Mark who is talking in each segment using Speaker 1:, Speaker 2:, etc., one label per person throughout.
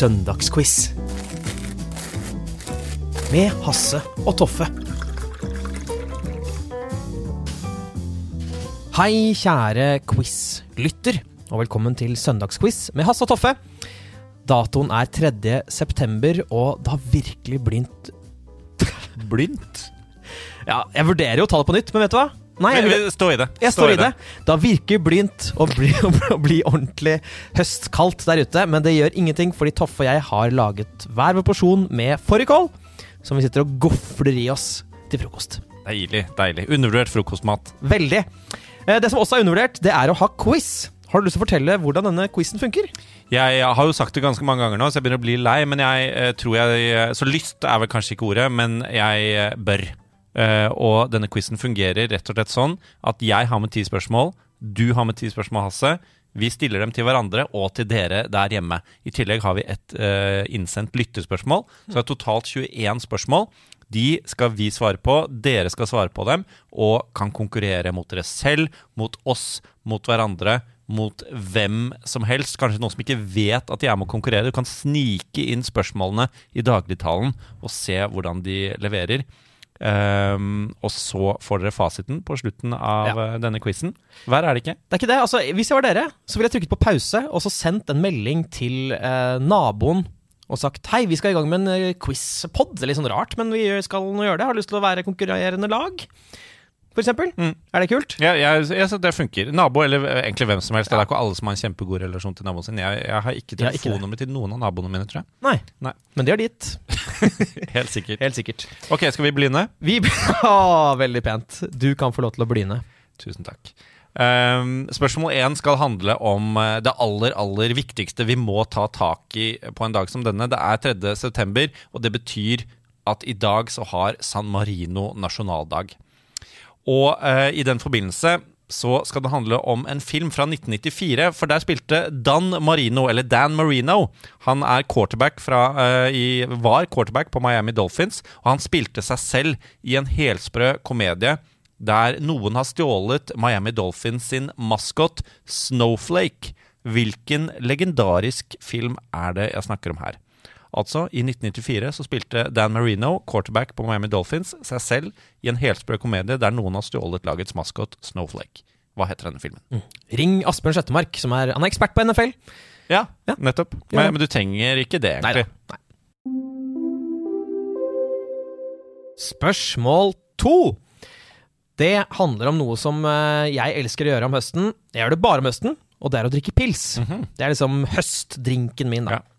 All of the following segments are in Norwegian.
Speaker 1: Søndagsquiz. Med Hasse og Toffe. Hei, kjære quiz-lytter, og velkommen til Søndagsquiz med Hasse og Toffe. Datoen er 3. september, og det har virkelig blindt
Speaker 2: Blindt?
Speaker 1: Ja, jeg vurderer jo å ta det på nytt, men vet du hva? Nei, jeg,
Speaker 2: Men, Stå i det.
Speaker 1: jeg står i det. Det virker begynt å bli, å bli ordentlig høstkaldt der ute, men det gjør ingenting, fordi Toffe og jeg har laget hver vår porsjon med fårikål, som vi sitter og gofler i oss til frokost.
Speaker 2: Deilig. deilig Undervurdert frokostmat.
Speaker 1: Veldig. Eh, Det som også er undervurdert, det er å ha quiz. Har du lyst til å fortelle hvordan denne quizen funker?
Speaker 2: Jeg har jo sagt det ganske mange ganger nå, så jeg begynner å bli lei. Men jeg eh, tror jeg Så lyst er vel kanskje ikke ordet, men jeg eh, bør. Eh, og denne quizen fungerer rett og slett sånn at jeg har med ti spørsmål, du har med ti spørsmål, Hasse. Vi stiller dem til hverandre og til dere der hjemme. I tillegg har vi et uh, innsendt lytterspørsmål. Så det er totalt 21 spørsmål. De skal vi svare på, dere skal svare på dem, og kan konkurrere mot dere selv, mot oss, mot hverandre, mot hvem som helst. Kanskje noen som ikke vet at de er med å konkurrere. Du kan snike inn spørsmålene i dagligtalen og se hvordan de leverer. Ehm, og så får dere fasiten på slutten av
Speaker 1: Ja.
Speaker 2: eh, denne quizen. Verre er det ikke.
Speaker 1: Det er ikke det. altså Hvis jeg var dere, så ville jeg trykket på pause og så sendt en melding til eh, naboen og sagt hei, vi skal i gang med en eh, quiz-pod. Det er litt sånn rart, men vi skal nå gjøre det. Har lyst til å være konkurrerende lag, for eksempel.
Speaker 2: Mm.
Speaker 1: Er det kult?
Speaker 2: Ja, jeg, jeg, så det funker. Nabo, eller egentlig hvem som helst. Det er ikke alle som har en kjempegod relasjon til naboen sin. Jeg, jeg har ikke telefonnummer til noen av naboene mine, tror jeg.
Speaker 1: Nei.
Speaker 2: Nei.
Speaker 1: Men de har ditt.
Speaker 2: Helt sikkert.
Speaker 1: Helt sikkert.
Speaker 2: Ok, skal vi bli ned?
Speaker 1: Vi Å, Veldig pent. Du kan få lov til å bline.
Speaker 2: Tusen takk. Um, spørsmål én skal handle om eh, det aller, aller viktigste vi må ta tak i på en dag som denne. Det er 3. september, og det betyr at i dag så har San Marino nasjonaldag. Og eh, i den forbindelse så skal det handle om en film fra 1994, for der spilte Dan Marino, eller Dan Marino. Han er quarterback fra, uh, i, var quarterback på Miami Dolphins, og han spilte seg selv i en helsprø komedie der noen har stjålet Miami Dolphins sin maskot Snowflake. Hvilken legendarisk film er det jeg snakker om her? Altså, i 1994 så spilte Dan Marino, quarterback på Miami Dolphins, seg selv i en helsprø komedie der noen har stjålet lagets maskot Snowflake. Hva heter denne filmen?
Speaker 1: Ring Asbjørn Slettemark, som er, han er ekspert på NFL.
Speaker 2: Ja,
Speaker 1: Ja.
Speaker 2: nettopp.
Speaker 1: Ja.
Speaker 2: Men, men du trenger ikke det,
Speaker 1: Nei Neida,
Speaker 2: nei.
Speaker 1: Spørsmål to. Det handler om noe som eh, jeg elsker å gjøre om høsten. Jeg gjør det bare om høsten, og det er å drikke pils. Det er liksom høstdrinken min, da.
Speaker 2: Ja.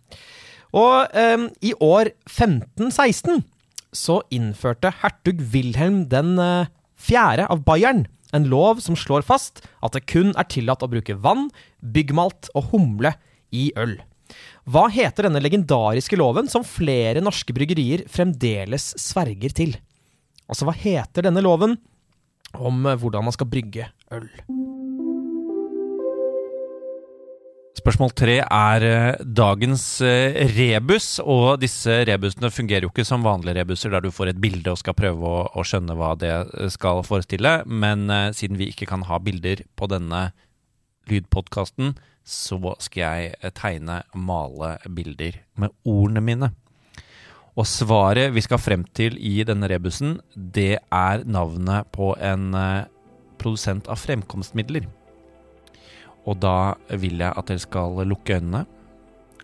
Speaker 1: Og eh, i år 1516 så innførte hertug Wilhelm den eh, fjerde av Bayern en lov som slår fast at det kun er tillatt å bruke vann, byggmalt og humle i øl. Hva heter denne legendariske loven som flere norske bryggerier fremdeles sverger til? Altså, hva heter denne loven om eh, hvordan man skal brygge øl?
Speaker 2: Spørsmål tre er eh, dagens eh, rebus, og disse rebusene fungerer jo ikke som vanlige rebuser, der du får et bilde og skal prøve å, å skjønne hva det eh, skal forestille. Men uh, siden vi ikke kan ha bilder på denne lydpodkasten, så skal jeg tegne tegne, male bilder med ordene mine. Og svaret vi skal frem til i denne rebusen, det er navnet på en uh, produsent av fremkomstmidler. Og da vil jeg at dere skal lukke øynene.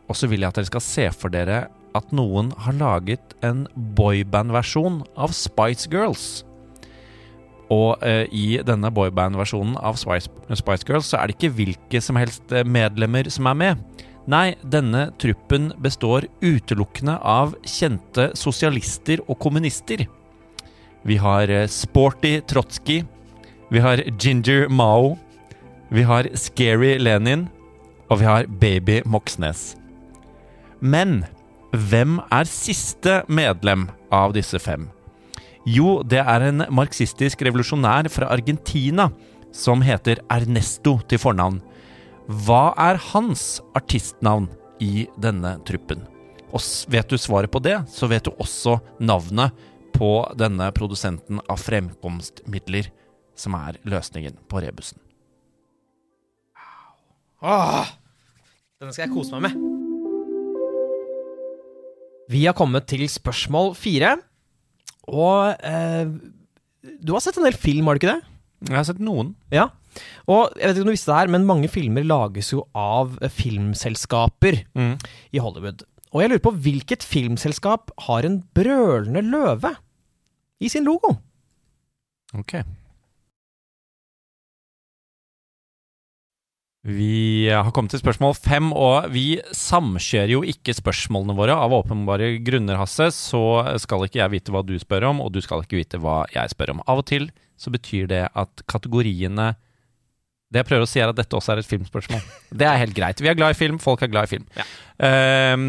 Speaker 2: Og så vil jeg at dere skal se for dere at noen har laget en boyband-versjon av Spice Girls. Og eh, i denne boyband-versjonen av Spice, Spice Girls så er det ikke hvilke som helst eh, medlemmer som er med. Nei, denne truppen består utelukkende av kjente sosialister og kommunister. Vi har eh, Sporty Trotsky. Vi har Ginger Mao. Vi har Scary Lenin. Og vi har Baby Moxnes. Men hvem er siste medlem av disse fem? Jo, det er en marxistisk revolusjonær fra Argentina som heter Ernesto til fornavn. Hva er hans artistnavn i denne truppen? Og vet du svaret på det, så vet du også navnet på denne produsenten av fremkomstmidler, som er løsningen på rebusen.
Speaker 1: Åh, denne skal jeg kose meg med. Vi har kommet til spørsmål fire. Og eh, du har sett en del film, har du ikke det?
Speaker 2: Jeg har sett noen.
Speaker 1: Ja. Og jeg vet ikke om du visste det her, men mange filmer lages jo av filmselskaper i Hollywood. Og jeg lurer på hvilket filmselskap har en brølende løve i sin logo?
Speaker 2: Ok. Vi har kommet til spørsmål fem, og vi samkjører jo ikke spørsmålene våre. Av åpenbare grunner, Hasse, så skal ikke jeg vite hva du spør om, og du skal ikke vite hva jeg spør om. Av og til så betyr det at kategoriene Det jeg prøver å si, er at dette også er et filmspørsmål. Det er helt greit. Vi er glad i film, folk er glad i film. Ehm,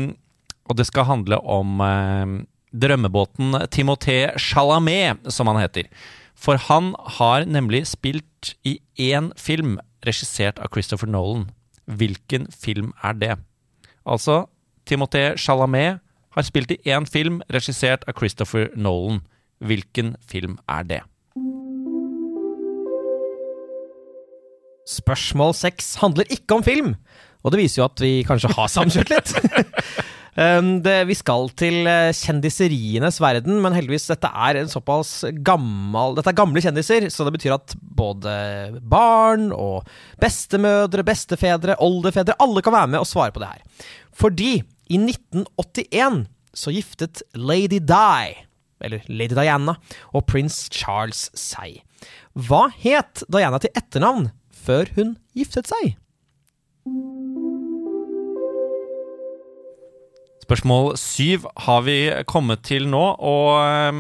Speaker 2: og det skal handle om um, drømmebåten Timothée Chalamet, som han heter. For han har nemlig spilt i én film regissert av Christopher Nolan. Hvilken film er det? Altså, Timothée Chalamet har spilt i én film regissert av Christopher Nolan. Hvilken film er det?
Speaker 1: Spørsmål seks handler ikke om film, og det viser jo at vi kanskje har samkjørt litt. Um, det, vi skal til eh, kjendiserienes verden, men heldigvis dette er en såpass gammel Dette er gamle kjendiser, så det betyr at både barn og bestemødre, bestefedre, oldefedre Alle kan være med og svare på det her. Fordi i 1981 så giftet Lady Di, eller Lady Diana, og prins Charles seg. Hva het Diana til etternavn før hun giftet seg?
Speaker 2: Spørsmål syv har vi kommet til nå, og eh,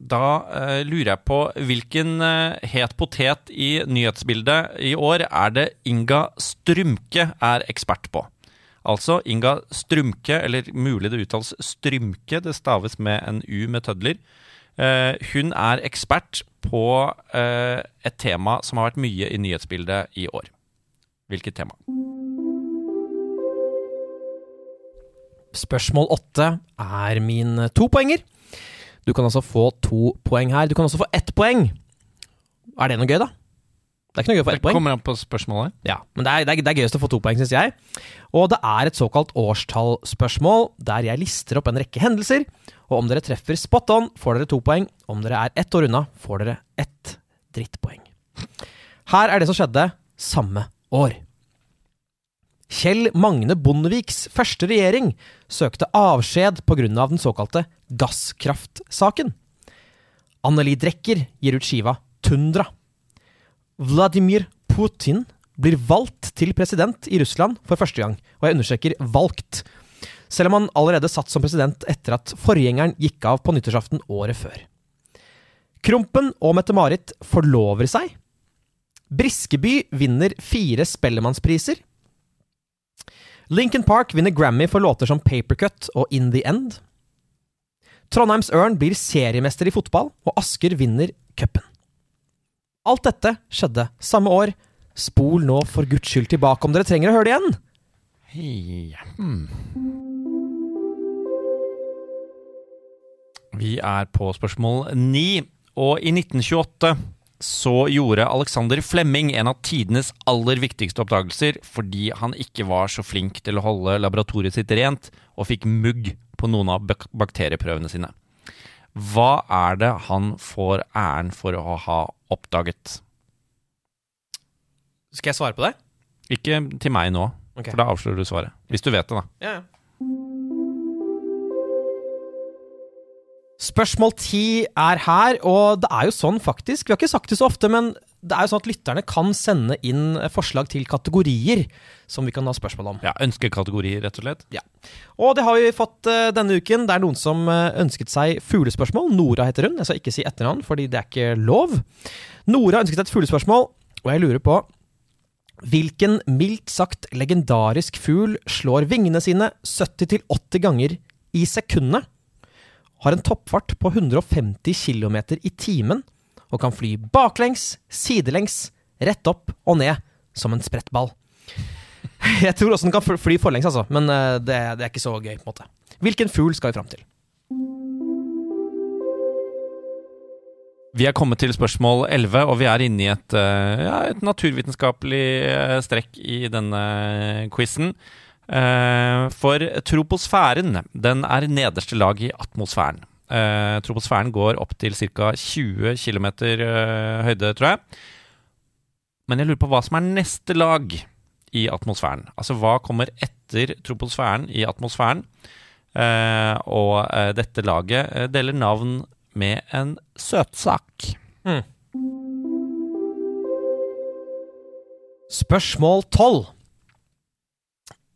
Speaker 2: da eh, lurer jeg på hvilken eh, het potet i nyhetsbildet i år er det Inga Strumke er ekspert på? Altså Inga Strumke, eller mulig det uttales Strymke, det staves med en U med tødler. Eh, hun er ekspert på et tema som har vært mye i nyhetsbildet i år. Hvilket tema?
Speaker 1: Spørsmål åtte er min topoenger. Du kan altså få to poeng her. Du kan også få ett poeng. Er det noe gøy, da? Det er ikke noe gøy å få ett poeng.
Speaker 2: Det kommer an på spørsmålet.
Speaker 1: Ja, men det er, det, er, det er gøyest å få to poeng, syns jeg. Og det er et såkalt årstallsspørsmål, der jeg lister opp en rekke hendelser. Og om dere treffer spot on, får dere to poeng. Om dere er ett år unna, får dere ett drittpoeng. Her er det som skjedde samme år. Kjell Magne Bondeviks første regjering søkte avskjed pga. den såkalte gasskraftsaken. Anneli Drecker gir ut skiva Tundra. Vladimir Putin blir valgt til president i Russland for første gang, og jeg understreker valgt, selv om han allerede satt som president etter at forgjengeren gikk av på nyttårsaften året før. Krompen og Mette-Marit forlover seg. Briskeby vinner fire Spellemannspriser. Lincoln Park vinner Grammy for låter som Papercut og In The End. Trondheims Ørn blir seriemester i fotball, og Asker vinner cupen. Alt dette skjedde samme år. Spol nå for guds skyld tilbake om dere trenger å høre det igjen.
Speaker 2: Hei. Hmm. Vi er på spørsmål ni, og i 1928 så gjorde Alexander Flemming en av tidenes aller viktigste oppdagelser fordi han ikke var så flink til å holde laboratoriet sitt rent, og fikk mugg på noen av bak bakterieprøvene sine. Hva er det han får æren for å ha oppdaget?
Speaker 1: Skal jeg svare på det?
Speaker 2: Ikke til meg nå,
Speaker 1: okay.
Speaker 2: for da avslører du svaret. Hvis du vet det, da.
Speaker 1: Ja, ja. Spørsmål ti er her, og det er jo sånn faktisk, vi har ikke sagt det så ofte, men det er jo sånn at lytterne kan sende inn forslag til kategorier som vi kan ha spørsmål om.
Speaker 2: Ja, Ønskekategorier, rett og slett.
Speaker 1: Ja. Og det har vi fått uh, denne uken. Det er noen som eh, ønsket seg fuglespørsmål. Nora heter hun. Jeg skal ikke si etternavn, fordi det er ikke lov. Nora ønsket seg et fuglespørsmål, og jeg lurer på Hvilken mildt sagt legendarisk fugl slår vingene sine 70-80 ganger i sekundet, har en toppfart på 150 km i timen og kan fly baklengs, sidelengs, rett opp og ned som en sprettball? Jeg tror også den kan fly forlengs, altså, men eh, det, det er ikke så gøy. på en måte. Hvilken fugl skal vi fram til?
Speaker 2: Vi er kommet til spørsmål 11, og vi er inne i et, eh, ja, et naturvitenskapelig eh, strekk i denne quizen. Eh, For troposfæren, den er nederste lag i atmosfæren. Eh, Troposfæren går opp til ca. 20 km høyde, tror jeg. Men jeg lurer på hva som er neste lag i atmosfæren. Altså hva kommer etter troposfæren i atmosfæren? Eh, og dette laget deler navn med en søtsak.
Speaker 1: Spørsmål 12.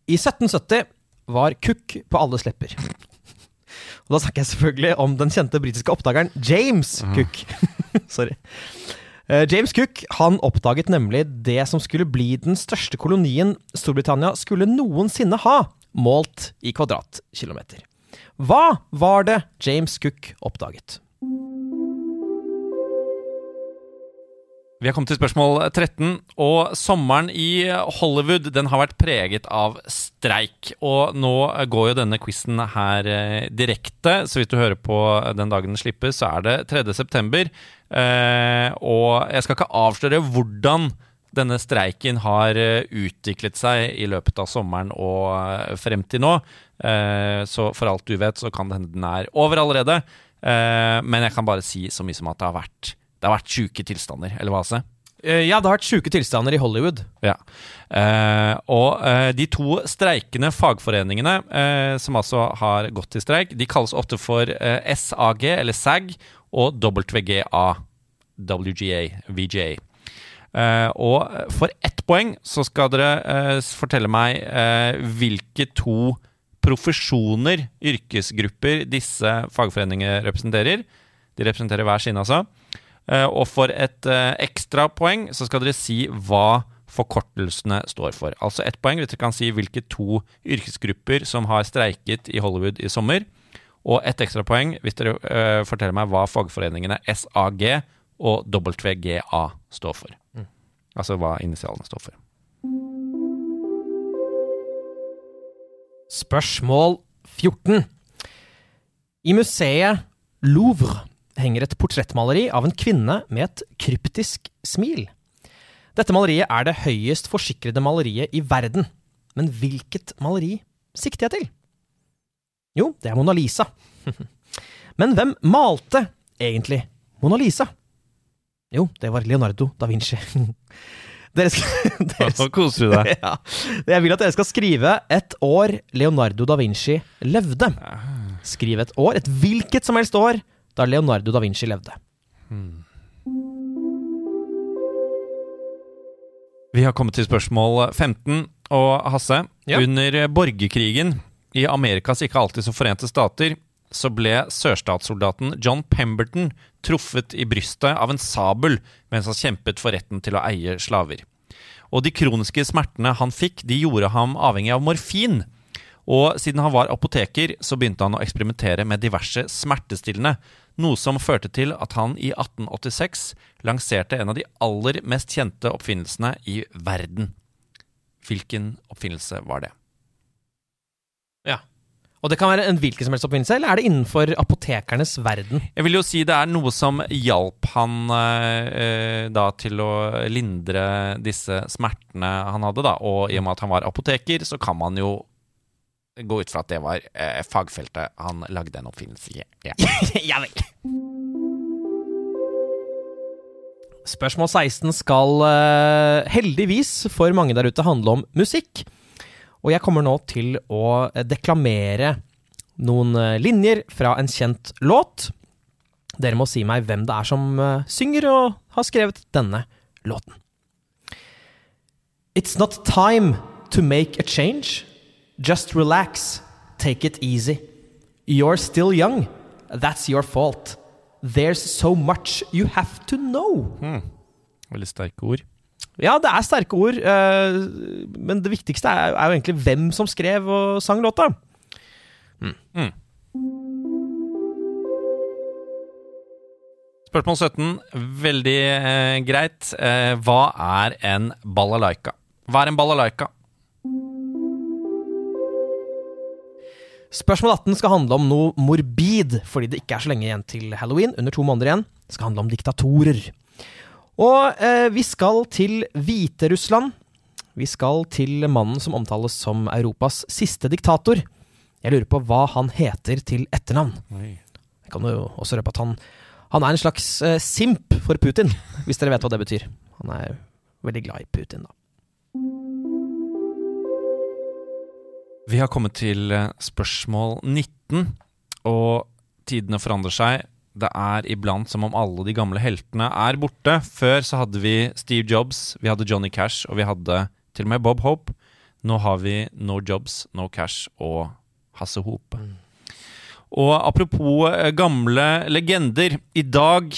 Speaker 1: I 1770 var kukk på alles lepper. Og da snakker jeg selvfølgelig om den kjente britiske oppdageren James Cook. Sorry. Uh, James Cook han oppdaget nemlig det som skulle bli den største kolonien Storbritannia skulle noensinne ha, målt i kvadratkilometer. Hva var det James Cook oppdaget?
Speaker 2: Vi har kommet til spørsmål 13, og sommeren i Hollywood den har vært preget av streik. Og nå går jo denne quizen her eh, direkte, så hvis du hører på den dagen den slippes, så er det 3. september. Eh, og jeg skal ikke avsløre hvordan denne streiken har eh, utviklet seg i løpet av sommeren og frem til nå. Så for alt du vet, så kan det hende den er over allerede. Men jeg kan bare si så mye som at det har vært det har vært sjuke tilstander, eller hva, Se?
Speaker 1: Eh, Ja, det har vært sjuke tilstander i Hollywood.
Speaker 2: Ja. Eh, og eh, de to streikende fagforeningene eh, som altså har gått til streik, de kalles ofte for eh, SAG, eller SAG, og WGA. WGA. VGA. Eh, og for ett poeng så skal dere fortelle meg hvilke to profesjoner, yrkesgrupper, disse fagforeningene representerer. De representerer hver sin, altså. Eh, og for et eh, ekstra poeng så skal dere si hva forkortelsene står for. Altså ett poeng hvis dere kan si hvilke to yrkesgrupper som har streiket i Hollywood i sommer. Og ett ekstra poeng hvis dere eh, forteller meg hva fagforeningene SAG og WGA står for. Altså hva initialene står for.
Speaker 1: Spørsmål 14. I museet Louvre henger et portrettmaleri av en kvinne med et kryptisk smil. Dette maleriet er det høyest forsikrede maleriet i verden. Men hvilket maleri sikter jeg til? Jo, det er Mona Lisa. Men hvem malte egentlig Mona Lisa? Jo, det var Leonardo da Vinci. Dere skal, dere
Speaker 2: Nå koser du deg.
Speaker 1: ja. Jeg vil at dere skal skrive et år Leonardo da Vinci levde. Skriv et år, et hvilket som helst år, da Leonardo da Vinci levde.
Speaker 2: Vi har kommet til spørsmål 15. Og Hasse,
Speaker 1: Ja.
Speaker 2: under borgerkrigen i Amerikas ikke alltid så forente stater, så ble sørstatssoldaten John Pemberton truffet i brystet av en sabel mens han kjempet for retten til å eie slaver. Og de kroniske smertene han fikk, de gjorde ham avhengig av morfin. Og siden han var apoteker, så begynte han å eksperimentere med diverse smertestillende, noe som førte til at han i 1886 lanserte en av de aller mest kjente oppfinnelsene i verden. Hvilken oppfinnelse var det?
Speaker 1: Ja. Og det kan være en hvilken som helst oppfinnelse, eller er det innenfor apotekernes verden?
Speaker 2: Jeg vil jo si det er noe som hjalp han eh, da til å lindre disse smertene han hadde, da. Og i og med at han var apoteker, så kan man jo gå ut fra at det var eh, fagfeltet han lagde en oppfinnelse i. Ja.
Speaker 1: ja vel. Spørsmål 16 skal eh, heldigvis for mange der ute handle om musikk. Og jeg kommer nå til å eh, deklamere noen eh, linjer fra en kjent låt. Dere må si meg hvem det er som eh, synger og har skrevet denne låten. It's not time to make a change. Just relax. Take it easy. You're still young. That's your fault. There's so much you have to know.
Speaker 2: Veldig sterke ord.
Speaker 1: Ja, det er sterke ord, eh, men det viktigste er, jo egentlig hvem som skrev og sang låta.
Speaker 2: Spørsmål 17. Veldig eh, greit. Eh, hva er en balalaika? Hva er en balalaika?
Speaker 1: Spørsmål 18 skal handle om noe morbid, fordi det ikke er så lenge igjen til halloween. Under to måneder igjen. Det skal handle om diktatorer. Og eh, vi skal til Hviterussland. Vi skal til mannen som omtales som Europas siste diktator. Jeg lurer på hva han heter til etternavn. Jeg kan jo også røpe at han, han er en slags eh, simp for Putin, hvis dere vet hva det betyr. Han er veldig glad i Putin, da.
Speaker 2: Vi har kommet til eh, spørsmål 19, og tidene forandrer seg. Det er iblant som om alle de gamle heltene er borte. Før så hadde vi Steve Jobs, vi hadde Johnny Cash, og vi hadde til og med Bob Hope. Nå har vi No Jobs, No Cash og Hasse Hope. Og apropos eh, gamle legender. I dag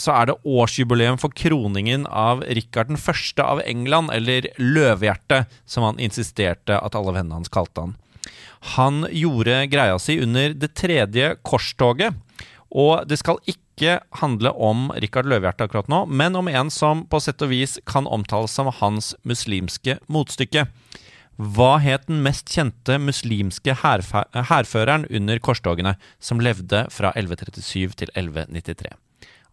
Speaker 2: så er det årsjubileum for kroningen av Rikard den første av England, eller Løvehjerte, som han insisterte at alle vennene hans kalte han. Han gjorde greia si under det tredje korstoget, og det skal ikke handle om Rikard Løvehjerte akkurat nå, men om en som på sett og vis kan omtales som hans muslimske motstykke. Hva het den mest kjente muslimske hærføreren under korstogene, som levde fra 1137 til 1193?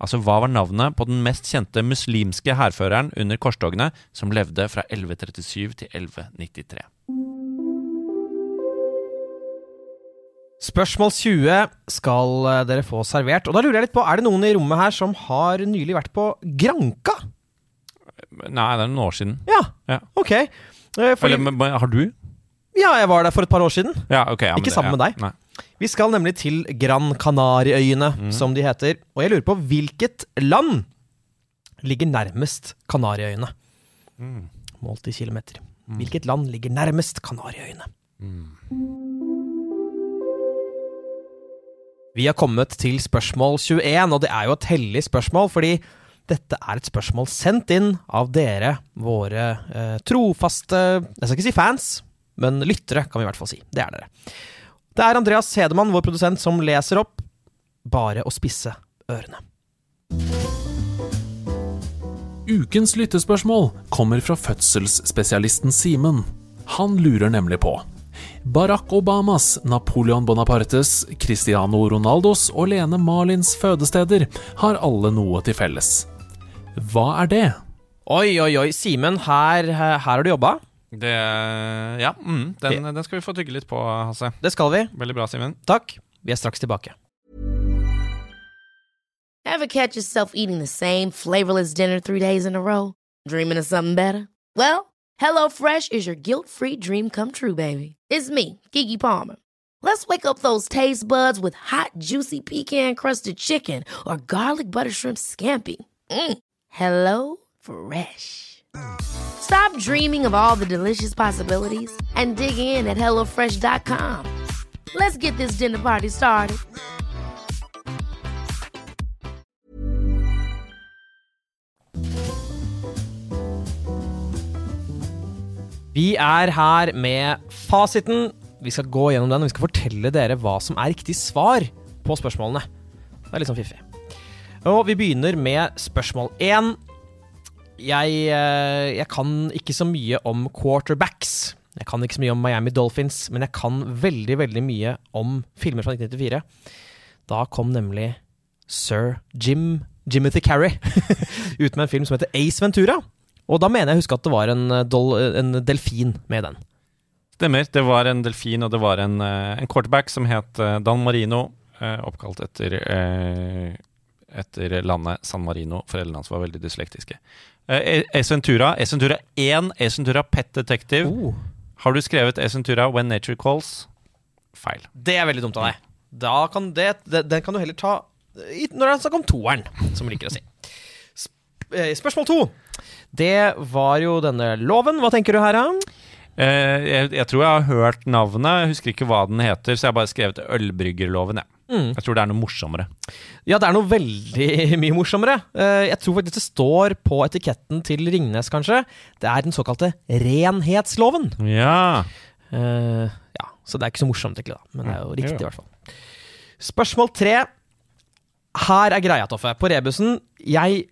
Speaker 2: Altså, hva var navnet på den mest kjente muslimske hærføreren under korstogene, som levde fra 1137 til 1193?
Speaker 1: Spørsmål 20 skal eh, dere få servert. Og da lurer jeg litt på, Er det noen i rommet her som har nylig vært på Granka?
Speaker 2: Nei, det er noen år siden.
Speaker 1: Ja,
Speaker 2: Ja.
Speaker 1: ok. Eh, fordi,
Speaker 2: Eller, men, har du?
Speaker 1: ja, jeg var der for et par år siden.
Speaker 2: Ja, okay, ja,
Speaker 1: Ikke
Speaker 2: det-
Speaker 1: sammen
Speaker 2: ja.
Speaker 1: med deg.
Speaker 2: Nei.
Speaker 1: Vi skal nemlig til Gran Canaria-øyene,
Speaker 2: Mm.
Speaker 1: som de heter. Og jeg lurer på hvilket land ligger nærmest Kanariøyene?
Speaker 2: Mm.
Speaker 1: Målt i kilometer. Hvilket land ligger nærmest Kanariøyene?
Speaker 2: Mm.
Speaker 1: Vi har kommet til spørsmål 21, og det er jo et hellig spørsmål, fordi dette er et spørsmål sendt inn av dere, våre eh, trofaste Jeg skal ikke si fans, men lyttere, kan vi i hvert fall si. Det er dere. Det er Andreas Hedemann, vår produsent, som leser opp. Bare å spisse ørene.
Speaker 3: Ukens lyttespørsmål kommer fra fødselsspesialisten Simen. Han lurer nemlig på Barack Obamas, Napoleon Bonapartes, Cristiano Ronaldos og Lene Marlins fødesteder har alle noe til felles. Hva er det?
Speaker 1: Oi, oi, oi. Simen, her, her har du jobba.
Speaker 2: Det Ja, mm, den, den skal vi få tygge litt på, Hasse.
Speaker 1: Det skal vi.
Speaker 2: Veldig bra, Simen.
Speaker 1: Takk. Vi er straks tilbake.
Speaker 4: Ever catch yourself eating the same flavorless dinner three days in a row? Dreaming of something better? Well, HelloFresh is your guilt free dream come true, baby. It's me, Gigi Palmer. Let's wake up those taste buds with hot, juicy pecan crusted chicken or garlic butter shrimp scampi. Mm. Hello Fresh. Stop dreaming of all the delicious possibilities and dig in at HelloFresh.com. Let's get this dinner party started.
Speaker 1: Vi er her med fasiten. Vi skal gå gjennom den, og vi skal fortelle dere hva som er riktig svar på spørsmålene. Det er litt sånn fiffig. Og vi begynner med spørsmål én. Jeg, eh, jeg kan ikke så mye om quarterbacks. Jeg kan ikke så mye om Miami Dolphins, men jeg kan veldig, veldig mye om filmer fra 1994. Da kom nemlig sir Jim Jimothy Carrey ut med en film som heter Ace Ventura. Og da mener jeg å huske at det var en, eh, dol, en delfin med den.
Speaker 2: Stemmer. Det var en delfin, og det var en, eh, en quarterback som het eh, Dan Marino, eh, oppkalt etter, eh, etter landet San Marino. Foreldrene hans var veldig dyslektiske. Eh, Ace Ventura, Ace Ventura 1, Ace Pet Detective.
Speaker 1: Oh,
Speaker 2: Har du skrevet Ace When Nature Calls? Feil.
Speaker 1: det er veldig dumt av deg. Da kan det, det, den kan du heller ta når det er snakk om toeren, som du liker å si. Eh, spørsmål to. Det var jo denne loven. Hva tenker du her, da?
Speaker 2: Eh, jeg, jeg tror jeg har hørt navnet, jeg husker ikke hva den heter, så jeg har bare skrevet Ølbryggerloven, jeg.
Speaker 1: Mm.
Speaker 2: Jeg tror det er noe morsommere.
Speaker 1: Ja, det er noe veldig mye morsommere. Eh, jeg tror faktisk det står på etiketten til Ringnes, kanskje. Det er den såkalte renhetsloven.
Speaker 2: Ja.
Speaker 1: Uh, ja, Så det er ikke så morsomt, egentlig, da. Men det er jo riktig, i hvert fall. Spørsmål tre. Her er greia, Toffe. På rebusen Jeg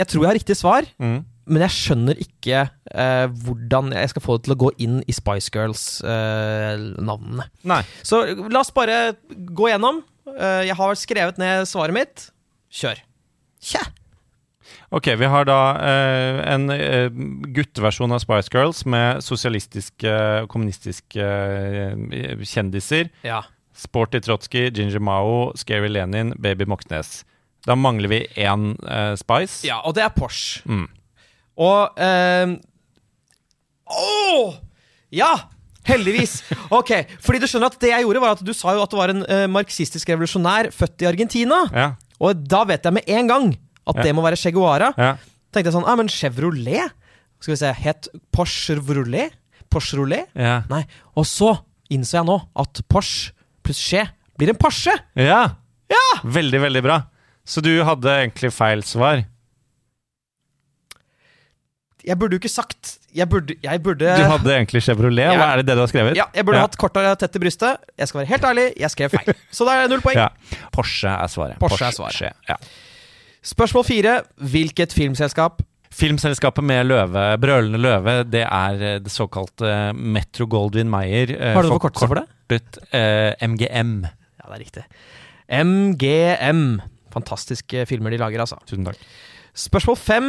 Speaker 1: Jeg tror jeg har riktig svar,
Speaker 2: Mm.
Speaker 1: Men jeg skjønner ikke eh, hvordan jeg skal få det til å gå inn i Spice Girls-navnene.
Speaker 2: Nei.
Speaker 1: Så la oss bare gå gjennom. Eh, jeg har skrevet ned svaret mitt. Kjør. Kjæ.
Speaker 2: Ok, vi har da eh, en eh, gutteversjon av Spice Girls med sosialistiske og kommunistiske eh, kjendiser.
Speaker 1: Ja.
Speaker 2: Sporty Trotsky, Ginger Mao, Scary Lenin, Baby Moxnes. Da mangler vi én eh, Spice.
Speaker 1: ja, og det er Porsche.
Speaker 2: Mm.
Speaker 1: Og eh, Åh! Ja! Heldigvis. Ok, fordi du skjønner at det jeg gjorde, var at du sa jo at du var en eh, marxistisk revolusjonær født i Argentina.
Speaker 2: Ja.
Speaker 1: Og da vet jeg med en gang at
Speaker 2: Ja.
Speaker 1: det må være Che Guevara.
Speaker 2: ja.
Speaker 1: tenkte jeg sånn ah, men Chevrolet? Skal vi se, het Porsche Chevrolet? Porsche Rolet?
Speaker 2: Ja.
Speaker 1: Nei. Og så innså jeg nå at Porsche pluss Che blir en Porsche!
Speaker 2: ja. Veldig, veldig bra. Så du hadde egentlig feil svar.
Speaker 1: Jeg burde jo ikke sagt Jeg burde, jeg burde
Speaker 2: Du hadde egentlig Chevrolet. Hva Er det det du har skrevet?
Speaker 1: Ja, jeg burde
Speaker 2: Ja.
Speaker 1: hatt korta tett i brystet. Jeg skal være helt ærlig, jeg skrev feil. Så da er det null poeng.
Speaker 2: Ja. Porsche er svaret.
Speaker 1: Porsche er svaret.
Speaker 2: Ja.
Speaker 1: Spørsmål fire. Hvilket filmselskap
Speaker 2: Filmselskapet med løve, Brølende løve, det er eh, det såkalte Metro Goldwyn Mayer. eh,
Speaker 1: Har du forkortelse for det?
Speaker 2: Kortet, eh, MGM.
Speaker 1: Ja, det er riktig. MGM. Fantastiske filmer de lager, altså.
Speaker 2: Tusen takk.
Speaker 1: Spørsmål fem.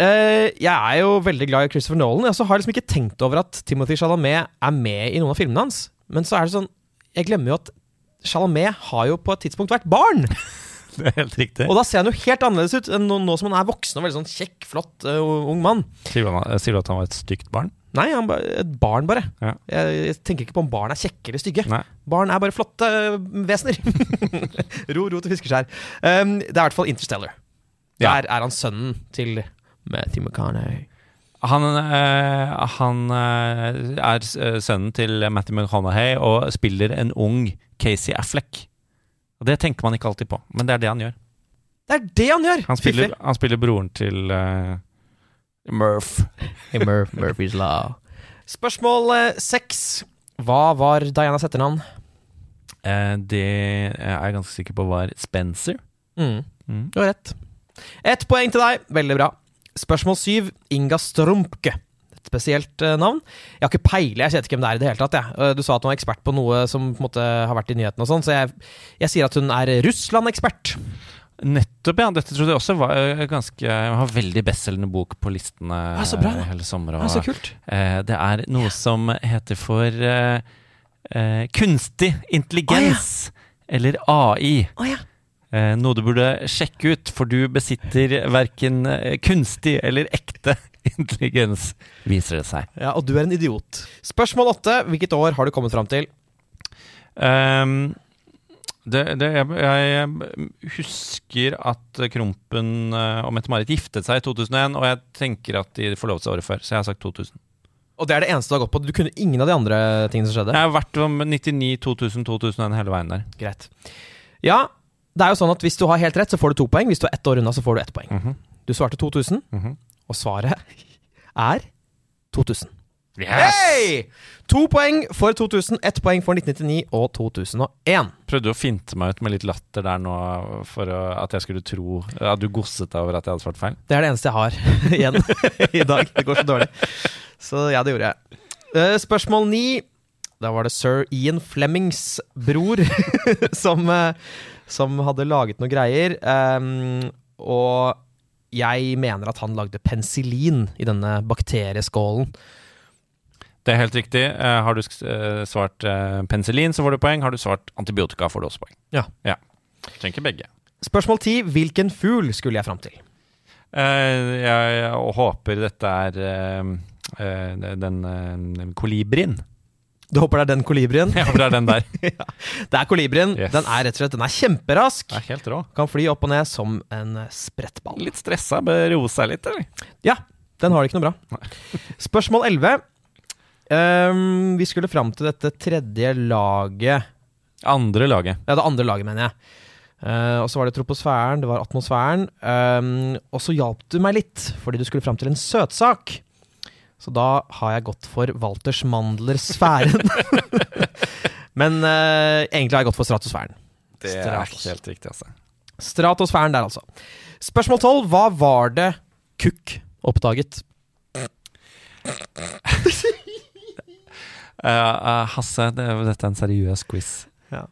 Speaker 1: Eh, jeg er jo veldig glad i Christopher Nolan. Jeg har liksom ikke tenkt over at Timothy Chalamet er med i noen av filmene hans. Men så er det sånn Jeg glemmer jo at Chalamet har jo på et tidspunkt vært barn!
Speaker 2: Det er helt riktig.
Speaker 1: Og da ser han jo helt annerledes ut enn nå, nå som han er voksen og veldig sånn kjekk, flott uh, ung mann.
Speaker 2: Sier du, sier du at han var et stygt barn?
Speaker 1: Nei, han er et barn, bare.
Speaker 2: Ja.
Speaker 1: Jeg, jeg tenker ikke på om barn er kjekke eller stygge.
Speaker 2: Nei.
Speaker 1: Barn er bare flotte uh, vesener. ro, ro til fiskeskjær. Um, det er i hvert fall Interstellar.
Speaker 2: Ja.
Speaker 1: Der er han sønnen til Matthew McConaughey.
Speaker 2: Han, eh, han eh, er eh, sønnen til Matthew McConaughey og spiller en ung Casey Affleck. Og Det tenker man ikke alltid på, men det er det han gjør.
Speaker 1: Det er det han gjør!
Speaker 2: Han spiller, han spiller broren til uh, Murph.
Speaker 1: Hey, Murph. Murphy's Law. Spørsmål seks. Hva var Dianas etternavn?
Speaker 2: Eh, det er jeg ganske sikker på var Spencer.
Speaker 1: Mm.
Speaker 2: Mm.
Speaker 1: Du har rett. Ett poeng til deg. Veldig bra. Spørsmål syv. Inga Strumpke. Et spesielt eh, navn. Jeg har ikke peiling, jeg vet ikke hvem det er i det hele tatt. Jeg. Eh, Du sa at hun var ekspert på noe som på måte har vært i nyhetene og sånn, så jeg, jeg sier at hun er Russland-ekspert.
Speaker 2: Nettopp, ja. Dette trodde jeg også var eh, ganske Jeg har veldig bestselgende bok på listene
Speaker 1: Ja, så bra.
Speaker 2: hele sommeren.
Speaker 1: Ja, så kult.
Speaker 2: eh, det er noe som heter for uh, uh, kunstig intelligens. Eller AI.
Speaker 1: Oh, ja.
Speaker 2: Eh, noe du burde sjekke ut, for du besitter verken eh, kunstig eller ekte intelligens, viser det seg.
Speaker 1: ja. Og du er en idiot. Spørsmål åtte. Hvilket år har du kommet fram til?
Speaker 2: Um, det, det, jeg, jeg husker at Krompen eh, og Mette-Marit giftet seg i 2001, og jeg tenker at de forlovet seg året før, så jeg har sagt 2000.
Speaker 1: Og det er det eneste du har gått på. Du kunne ingen av de andre tingene som skjedde?
Speaker 2: Jeg har vært om 99, 2000, 2001 hele veien der.
Speaker 1: Greit. Ja, det er jo sånn at hvis du har helt rett, så får du to poeng. Hvis du er ett år unna, så får du ett poeng.
Speaker 2: Mhm,
Speaker 1: Du svarte 2000,
Speaker 2: mhm.
Speaker 1: og svaret er 2000.
Speaker 2: Yes!
Speaker 1: Hey! To poeng for 2000, ett poeng for 1999 og 2001.
Speaker 2: Prøvde å finte meg ut med litt latter der nå for å, at jeg skulle tro at du gosset deg over at jeg hadde svart feil.
Speaker 1: Det er det eneste jeg har igjen i dag. Det går så dårlig. Så ja, det gjorde jeg. Eh, Spørsmål ni. Da var det sir Ian Flemings bror som, eh, som hadde laget noen greier. Um, og jeg mener at han lagde penicillin i denne bakterieskålen.
Speaker 2: Det er helt riktig. Eh, har du eh, svart eh, penicillin, så får du poeng. Har du svart antibiotika, får du også poeng.
Speaker 1: Ja.
Speaker 2: ja. Tenker begge.
Speaker 1: Spørsmål ti. Hvilken fugl skulle jeg fram til?
Speaker 2: Eh, jeg, jeg håper dette er den eh, kolibrien.
Speaker 1: Du håper det er den kolibrien?
Speaker 2: Jeg håper det er den der.
Speaker 1: Det er kolibrien.
Speaker 2: Yes.
Speaker 1: Den er rett og slett Den er kjemperask.
Speaker 2: Det er helt rå.
Speaker 1: Kan fly opp og ned som en sprettball.
Speaker 2: Litt stressa, bør roe seg litt, eller?
Speaker 1: Ja, den har det ikke noe bra. Spørsmål 11. Um, vi skulle fram til dette tredje laget
Speaker 2: Andre laget.
Speaker 1: Ja, det andre laget, mener jeg. Uh, og så var det troposfæren, det var atmosfæren. Um, og så hjalp du meg litt, fordi du skulle fram til en søtsak. Så da har jeg gått for Walters mandler-sfæren. Men eh, egentlig har jeg gått for stratosfæren.
Speaker 2: Det er
Speaker 1: Stratos.
Speaker 2: helt riktig, altså.
Speaker 1: Stratosfæren der, altså. Spørsmål tolv. Hva var det Cook oppdaget?
Speaker 2: Uh, eh, Hasse, det, dette er en seriøs quiz.
Speaker 1: Ja.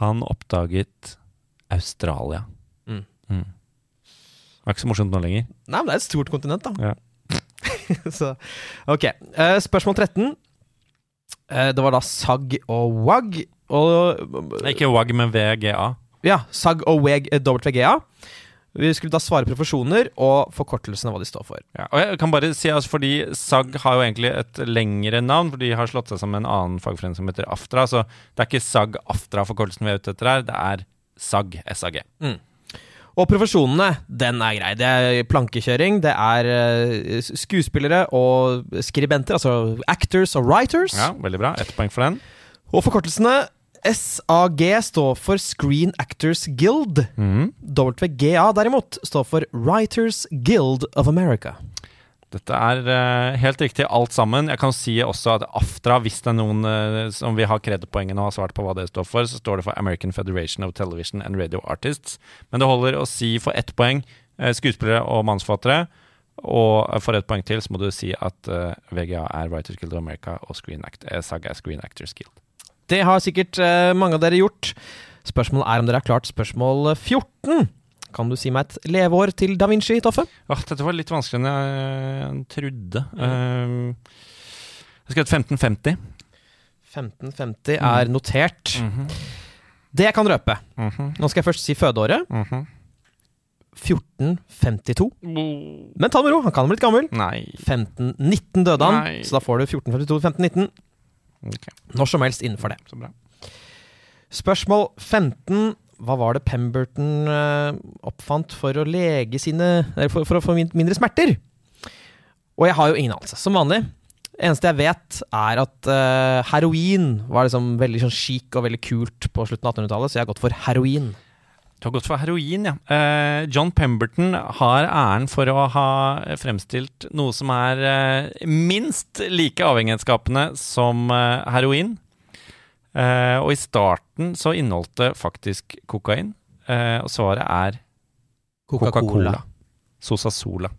Speaker 2: Han oppdaget Australia.
Speaker 1: Mm.
Speaker 2: Mm. Det er ikke så morsomt nå lenger.
Speaker 1: Nei, men det er et stort kontinent, da.
Speaker 2: Ja.
Speaker 1: så, ok. Eh, spørsmål 13. Eh, det var da SAG og WAG. Og
Speaker 2: Ikke WAG, men VGA.
Speaker 1: Ja, SAG og WEG, eh, WGA. Vi skulle da svare profesjoner og forkortelsene hva de står for.
Speaker 2: Ja, og jeg kan bare si altså, fordi SAG har jo egentlig et lengre navn, for de har slått seg sammen med en annen fagforening som heter AFTRA. Så det er ikke SAG AFTRA-forkortelsen vi er ute etter her, det er SAG SAG.
Speaker 1: Og profesjonene, den er grei. Det er plankekjøring, det er eh, skuespillere og skribenter, altså actors og writers.
Speaker 2: Ja, veldig bra. Ett poeng for den.
Speaker 1: Og forkortelsene SAG står for Screen Actors Guild.
Speaker 2: Mm.
Speaker 1: WGA derimot står for Writers Guild of America.
Speaker 2: Dette er eh, helt riktig alt sammen. Jeg kan si også at AFTRA, hvis det er noen eh, som vil ha kreditpoengene og har svart på hva det står for, så står det for American Federation of Television and Radio Artists. Men det holder å si for ett poeng eh, skuespillere og manusforfattere. Og for ett poeng til så må du si at VGA er Writers Guild of America og Screen Act, eh, SAG er Screen Actors Guild.
Speaker 1: Det har sikkert mange av dere gjort. Spørsmålet er om dere har klart spørsmål 14. Kan du si meg et leveår til da Vinci, Toffe?
Speaker 2: Åh, dette var litt vanskeligere enn jeg trodde. Eh, jeg skrev 1550.
Speaker 1: 1550 er notert.
Speaker 2: Mhm.
Speaker 1: Det jeg kan røpe
Speaker 2: -hmm.
Speaker 1: Nå skal jeg først si fødeåret.
Speaker 2: -hmm.
Speaker 1: 1452. Men ta det med ro, han kan ha blitt gammel.
Speaker 2: Nei.
Speaker 1: 1519 døde han,
Speaker 2: Nei.
Speaker 1: så da får du 1452-1519.
Speaker 2: Ok,
Speaker 1: Når som helst innenfor det.
Speaker 2: så bra.
Speaker 1: Spørsmål 15. Hva var det Pemberton eh, oppfant for å lege sine for, for å få mindre smerter? Og jeg har jo ingen anelse, som vanlig. Eneste jeg vet, er at uh, heroin var liksom veldig sånn chic og veldig kult på slutten av 1800-tallet, så jeg har gått for heroin.
Speaker 2: Du har gått for heroin, ja. Uh, John Pemberton har æren for å ha fremstilt noe som er uh, minst like avhengighetsskapende som heroin. Eh, og i starten så inneholdt det faktisk kokain. Eh, og svaret er Coca-Cola. Sosa Sola,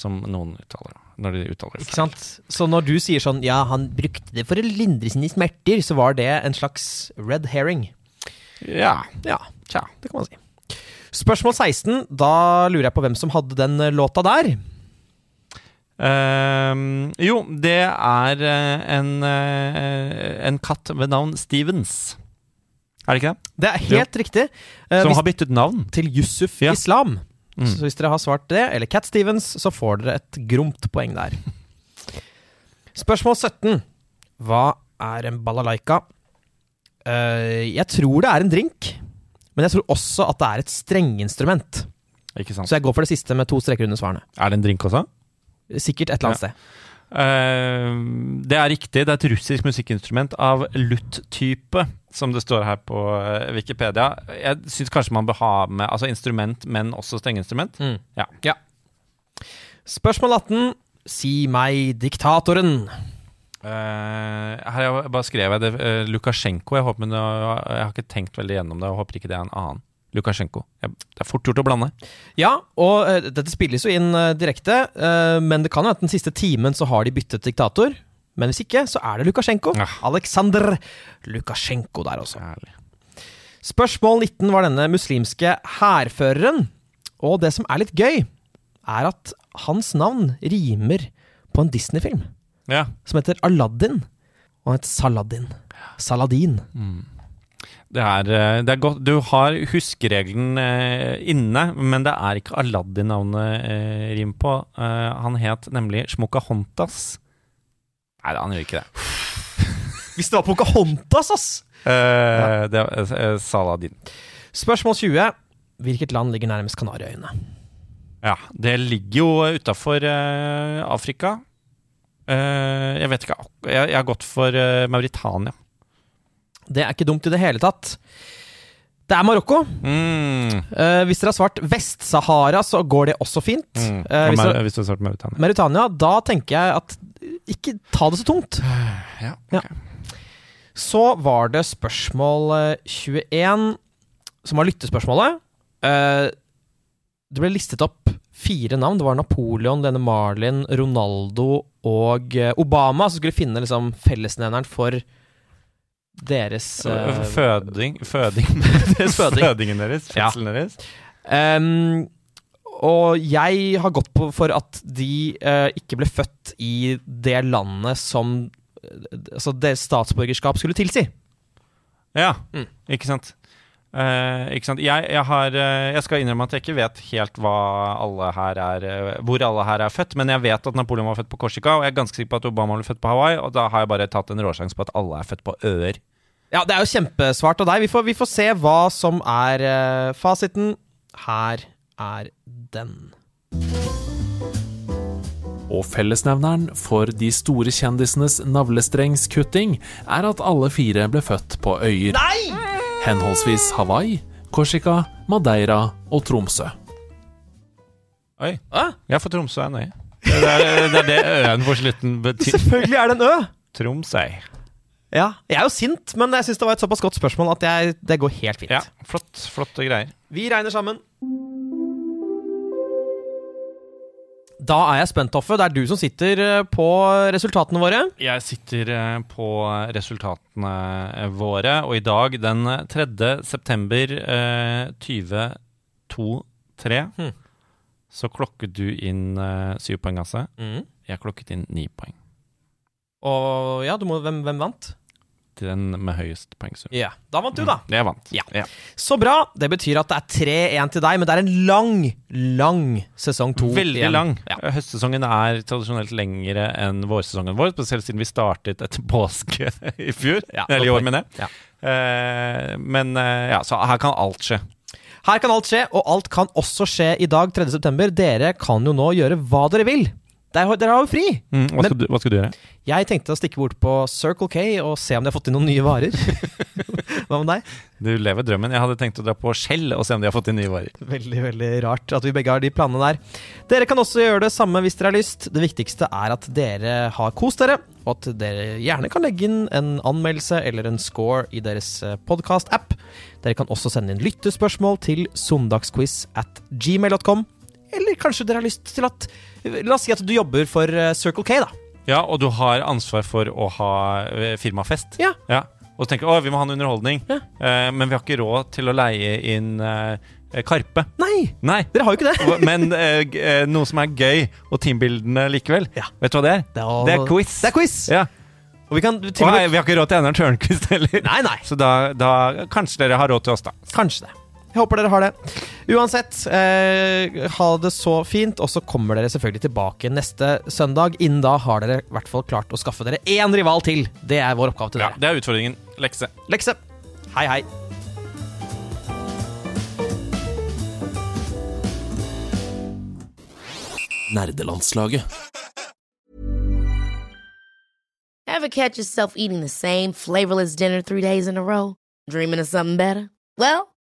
Speaker 2: som noen uttaler. Når de uttaler seg.
Speaker 1: Ikke sant? Så når du sier sånn Ja, han brukte det for å lindre sine smerter, så var det en slags red herring.
Speaker 2: Ja.
Speaker 1: Ja, tja, det kan man si. Spørsmål 16. Da lurer jeg på hvem som hadde den eh, låta der.
Speaker 2: Ehm, jo, det er eh, en, eh, en katt ved navn Stevens. Er det ikke det?
Speaker 1: Det er helt riktig. Uh,
Speaker 2: Som har byttet navn.
Speaker 1: til Yusuf
Speaker 2: Ja.
Speaker 1: Islam.
Speaker 2: Mm.
Speaker 1: Så hvis dere har svart det, eller Cat Stevens, så får dere et gromt poeng der. Spørsmål 17. Hva er en balalaika? Uh, jeg tror det er en drink, men jeg tror også at det er et strengeinstrument.
Speaker 2: Ikke sant?
Speaker 1: Så jeg går for det siste med to streker under svarene.
Speaker 2: Er det en drink også?
Speaker 1: Sikkert et eller annet sted.
Speaker 2: Uh, det er riktig. Det er et russisk musikkinstrument av lutt-type, som det står her på eh, Wikipedia. Jeg syns kanskje man bør ha med altså instrument, men også strengeinstrument. Ja.
Speaker 1: Spørsmål 18. Si meg diktatoren.
Speaker 2: Uh, her har jeg bare skrevet jeg det. uh, Lukasjenko. Jeg, håper, men jeg, jeg har ikke tenkt veldig gjennom det. Jeg håper ikke det er en annen. Lukasjenko. Det er fort gjort å blande.
Speaker 1: Ja, og uh, dette spilles jo inn uh, direkte, uh, men det kan jo at den siste timen så har de byttet diktator. Men hvis ikke, så er det Lukasjenko.
Speaker 2: Ja.
Speaker 1: Aleksandr Lukasjenko der også.
Speaker 2: Herlig.
Speaker 1: Spørsmål 19 var denne muslimske hærføreren. Og det som er litt gøy, er at hans navn rimer på en Disney-film
Speaker 2: Ja.
Speaker 1: som heter Aladdin. Og han heter Saladin. Saladin.
Speaker 2: Det er, eh, det er godt Du har huskeregelen eh, inne, men det er ikke Aladdin-navnet eh, rim på. Eh, han het nemlig Smokahontas. Nei, han gjør ikke det.
Speaker 1: Hvis det var Pocahontas, ass!
Speaker 2: Eh, Det eh, Saladin.
Speaker 1: Spørsmål 20. Hvilket land ligger nærmest Kanariøyene?
Speaker 2: Ja, det ligger jo utafor Afrika. Jeg vet ikke jeg, har gått for Mauritania.
Speaker 1: Det er ikke dumt i det hele tatt. Det er Marokko.
Speaker 2: Mm.
Speaker 1: Uh, hvis dere har svart Vest-Sahara, så går det også fint.
Speaker 2: Mm.
Speaker 1: Eh,
Speaker 2: Og
Speaker 1: hvis, dere,
Speaker 2: hvis du har svart Mauritania.
Speaker 1: Mauritania, da tenker jeg at ikke ta det så tungt.
Speaker 2: Ja.
Speaker 1: Ja. Så var det spørsmål eh, 21, som var lyttespørsmålet. Uh, det ble listet opp fire navn. Det var Napoleon, denne Marlin, Ronaldo og eh, Obama som skulle finne liksom, fellesnevneren for deres uh,
Speaker 2: Føding Føding
Speaker 1: Deres føding.
Speaker 2: Fødingen deres?
Speaker 1: Ja.
Speaker 2: Fødselen deres?
Speaker 1: Um, og jeg har gått på for at de uh, ikke ble født i det landet som Altså deres statsborgerskap skulle tilsi.
Speaker 2: Ja,
Speaker 1: Mm.
Speaker 2: ikke sant. Eh, ikke sant? Jeg, jeg, har, uh, jeg skal innrømme at jeg ikke vet helt hva alle her er, uh, hvor alle her er født, men jeg vet at Napoleon var født på Korsika, og jeg er ganske sikker på at Obama ble født på Hawaii, og da har jeg bare tatt en råsjanse på at alle er født på øer.
Speaker 1: Ja, det er jo kjempesvart av deg. Vi får, vi får se hva som er fasiten. Her er den.
Speaker 3: Og fellesnevneren for de store kjendisenes navlestrengskutting er at alle fire ble født på øyer. Henholdsvis Hawaii, Korsika, Madeira og Tromsø.
Speaker 2: Oi, Ja, får Tromsø er øy Det er det, er det øen på slutten betyr.
Speaker 1: selvfølgelig er det en Ø!
Speaker 2: Tromsø.
Speaker 1: Ja, Jeg er jo sint, men jeg syns det var et såpass godt spørsmål at jeg, det går helt fint.
Speaker 2: Ja, flott, flotte greier.
Speaker 1: Vi regner sammen. Da er jeg spent, Toffe. Det er du som sitter eh, på resultatene våre.
Speaker 2: Jeg sitter eh, på resultatene eh, våre, og i dag, den 3. september eh, 2023,
Speaker 1: Hmm.
Speaker 2: så klokket du inn syv poeng, altså. Jeg klokket inn ni poeng.
Speaker 1: Og ja, du må, hvem, hvem vant?
Speaker 2: Den med høyest poengsum.
Speaker 1: Ja, Da vant du, da.
Speaker 2: Jeg vant.
Speaker 1: Ja. Så bra. Det betyr at det er 3-1 til deg, men det er en lang, lang sesong to.
Speaker 2: Veldig
Speaker 1: igjen.
Speaker 2: lang.
Speaker 1: Ja.
Speaker 2: Høstsesongen er tradisjonelt lengre enn vårsesongen vår, spesielt siden vi startet etter påske i fjor.
Speaker 1: Ja,
Speaker 2: Eller i år, mener jeg.
Speaker 1: Ja.
Speaker 2: Eh, men uh, ja, så her kan alt skje.
Speaker 1: Her kan alt skje, og alt kan også skje i dag, 3.9. Dere kan jo nå gjøre hva dere vil. Dere, har jo fri.
Speaker 2: Mm, hva,
Speaker 1: Men-
Speaker 2: du, hva skal du gjøre?
Speaker 1: Jeg tenkte å stikke bort på Circle K og se om de har fått inn noen nye varer. hva med deg?
Speaker 2: Du lever drømmen. Jeg hadde tenkt å dra på Skjell og se om de har fått inn nye varer.
Speaker 1: Veldig, veldig rart at vi begge har de planene der. Dere kan også gjøre det samme hvis dere har lyst. Det viktigste er at dere har kost dere, og at dere gjerne kan legge inn en anmeldelse eller en score i deres podkast-app. Dere kan også sende inn lyttespørsmål til søndagsquiz at gmail.com. Eller kanskje dere har lyst til at La oss si at du jobber for eh, Circle K, da.
Speaker 2: Ja, og du har ansvar for å ha eh, firmafest.
Speaker 1: Ja.
Speaker 2: Og så tenker du å, vi må ha en underholdning,
Speaker 1: Ja.
Speaker 2: Eh, men vi har ikke råd til å leie inn eh, Karpe.
Speaker 1: Nei,
Speaker 2: Nei.
Speaker 1: dere har jo ikke det.
Speaker 2: Men eh, eh, noe som er gøy, og teambildene likevel.
Speaker 1: Ja.
Speaker 2: Vet du hva det er?
Speaker 1: Det
Speaker 2: Det er quiz.
Speaker 1: Det er quiz.
Speaker 2: Ja.
Speaker 1: Og vi kan
Speaker 2: og nei, vi har ikke råd til Einar Tørnquist heller.
Speaker 1: Nei, nei.
Speaker 2: Så da, da kanskje dere har råd til oss, da.
Speaker 1: Kanskje det. Jeg håper dere har det. Uansett, eh, ha det så fint. Og så kommer dere selvfølgelig tilbake neste søndag. Innen da har dere i hvert fall klart å skaffe dere én rival til. Det er vår oppgave til
Speaker 2: Ja,
Speaker 1: dere.
Speaker 2: det er utfordringen. Lekse.
Speaker 1: Lekse. Hei, hei.
Speaker 3: Nerdelandslaget.
Speaker 4: Ever catch yourself eating the same flavorless dinner three days in a row? Dreaming of something better? Well,